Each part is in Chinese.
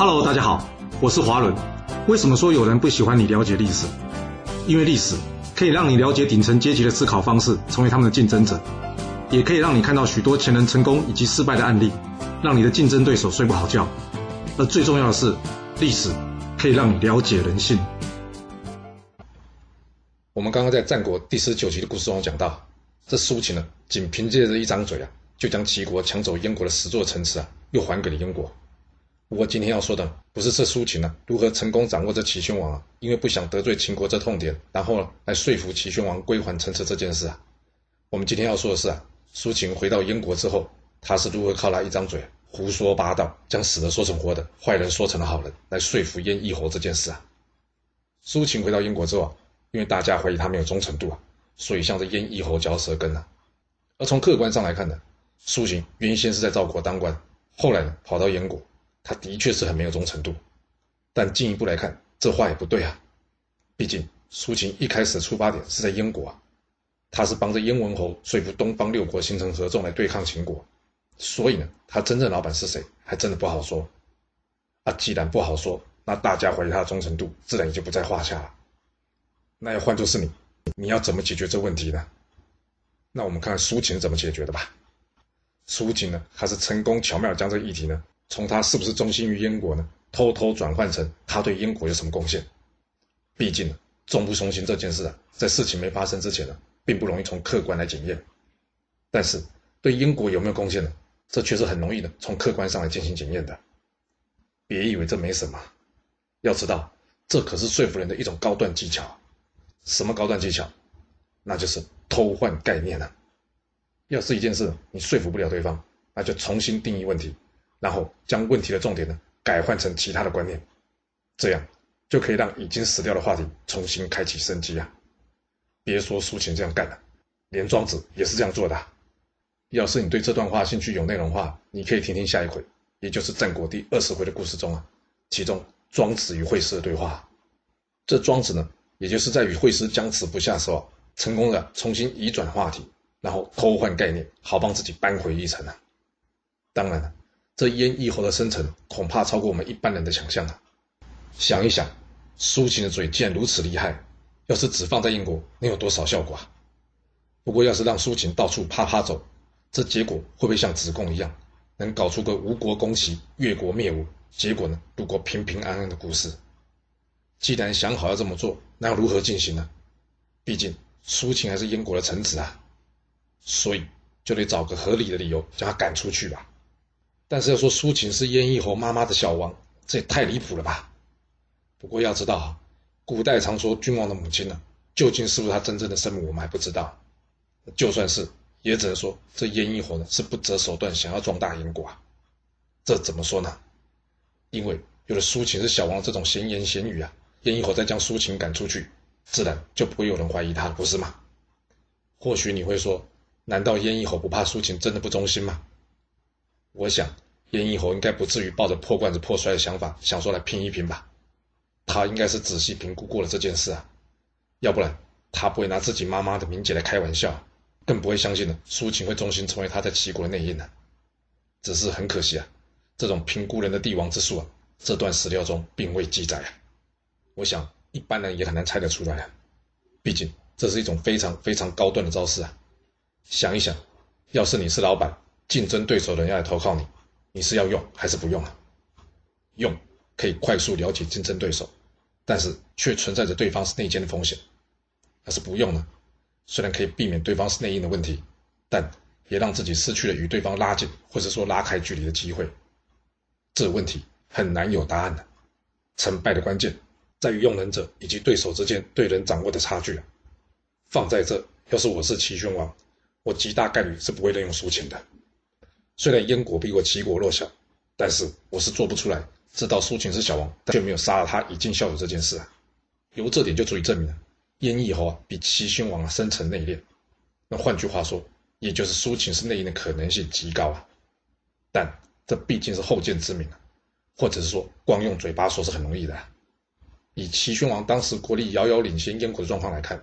Hello，大家好，我是华伦。为什么说有人不喜欢你了解历史？因为历史可以让你了解顶层阶级的思考方式，成为他们的竞争者，也可以让你看到许多前人成功以及失败的案例，让你的竞争对手睡不好觉。而最重要的是，历史可以让你了解人性。我们刚刚在战国第十九集的故事中讲到，这苏秦呢，仅凭借着一张嘴啊，就将齐国抢走燕国的十座城池啊，又还给了燕国。不过今天要说的不是这苏秦呢如何成功掌握这齐宣王啊，因为不想得罪秦国这痛点，然后来说服齐宣王归还城池这件事啊。我们今天要说的是啊，苏秦回到燕国之后，他是如何靠他一张嘴胡说八道，将死的说成活的，坏人说成了好人，来说服燕翼侯这件事啊。苏秦回到燕国之后啊，因为大家怀疑他没有忠诚度啊，所以向着燕翼侯嚼舌根啊。而从客观上来看呢，苏秦原先是在赵国当官，后来呢跑到燕国。他的确是很没有忠诚度，但进一步来看，这话也不对啊。毕竟苏秦一开始的出发点是在燕国啊，他是帮着燕文侯说服东方六国形成合纵来对抗秦国，所以呢，他真正老板是谁，还真的不好说。啊，既然不好说，那大家怀疑他的忠诚度，自然也就不在话下了。那要换作是你，你要怎么解决这问题呢？那我们看看苏秦怎么解决的吧。苏秦呢，他是成功巧妙将这个议题呢。从他是不是忠心于燕国呢？偷偷转换成他对燕国有什么贡献？毕竟呢忠不忠心这件事啊，在事情没发生之前呢，并不容易从客观来检验。但是对燕国有没有贡献呢？这却是很容易的从客观上来进行检验的。别以为这没什么，要知道这可是说服人的一种高端技巧。什么高端技巧？那就是偷换概念了。要是一件事你说服不了对方，那就重新定义问题。然后将问题的重点呢改换成其他的观念，这样就可以让已经死掉的话题重新开启生机啊！别说苏秦这样干了，连庄子也是这样做的。要是你对这段话兴趣有内容的话，你可以听听下一回，也就是战国第二十回的故事中啊，其中庄子与惠施的对话。这庄子呢，也就是在与惠施僵持不下时候，成功的重新移转话题，然后偷换概念，好帮自己扳回一城啊！当然了。这燕翼侯的生成恐怕超过我们一般人的想象啊！想一想，苏秦的嘴竟然如此厉害，要是只放在燕国，能有多少效果啊？不过，要是让苏秦到处啪啪走，这结果会不会像子贡一样，能搞出个吴国攻齐、越国灭吴，结果呢，度过平平安安的故事？既然想好要这么做，那要如何进行呢？毕竟苏秦还是燕国的臣子啊，所以就得找个合理的理由将他赶出去吧。但是要说苏秦是燕翼侯妈妈的小王，这也太离谱了吧？不过要知道啊，古代常说君王的母亲呢，究竟是不是他真正的生母，我们还不知道。就算是，也只能说这燕翼侯呢是不择手段想要壮大燕国啊。这怎么说呢？因为有了苏秦是小王这种闲言闲语啊，燕翼侯再将苏秦赶出去，自然就不会有人怀疑他，不是吗？或许你会说，难道燕翼侯不怕苏秦真的不忠心吗？我想，燕翼侯应该不至于抱着破罐子破摔的想法，想说来拼一拼吧。他应该是仔细评估过了这件事啊，要不然他不会拿自己妈妈的名节来开玩笑，更不会相信呢苏秦会忠心成为他在齐国的内应呢。只是很可惜啊，这种评估人的帝王之术啊，这段史料中并未记载啊。我想一般人也很难猜得出来啊，毕竟这是一种非常非常高端的招式啊。想一想，要是你是老板。竞争对手人要来投靠你，你是要用还是不用啊？用可以快速了解竞争对手，但是却存在着对方是内奸的风险。要是不用呢？虽然可以避免对方是内应的问题，但也让自己失去了与对方拉近或者说拉开距离的机会。这问题很难有答案的。成败的关键在于用人者以及对手之间对人掌握的差距啊。放在这，要是我是齐宣王，我极大概率是不会任用苏秦的。虽然燕国比我齐国弱小，但是我是做不出来知道苏秦是小王，却没有杀了他以尽孝友这件事啊。由这点就足以证明了燕翼侯啊比齐宣王啊深沉内敛。那换句话说，也就是苏秦是内应的可能性极高啊。但这毕竟是后见之明啊，或者是说光用嘴巴说是很容易的。以齐宣王当时国力遥遥领先燕国的状况来看，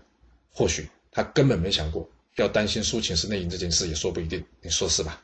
或许他根本没想过要担心苏秦是内应这件事，也说不一定。你说是吧？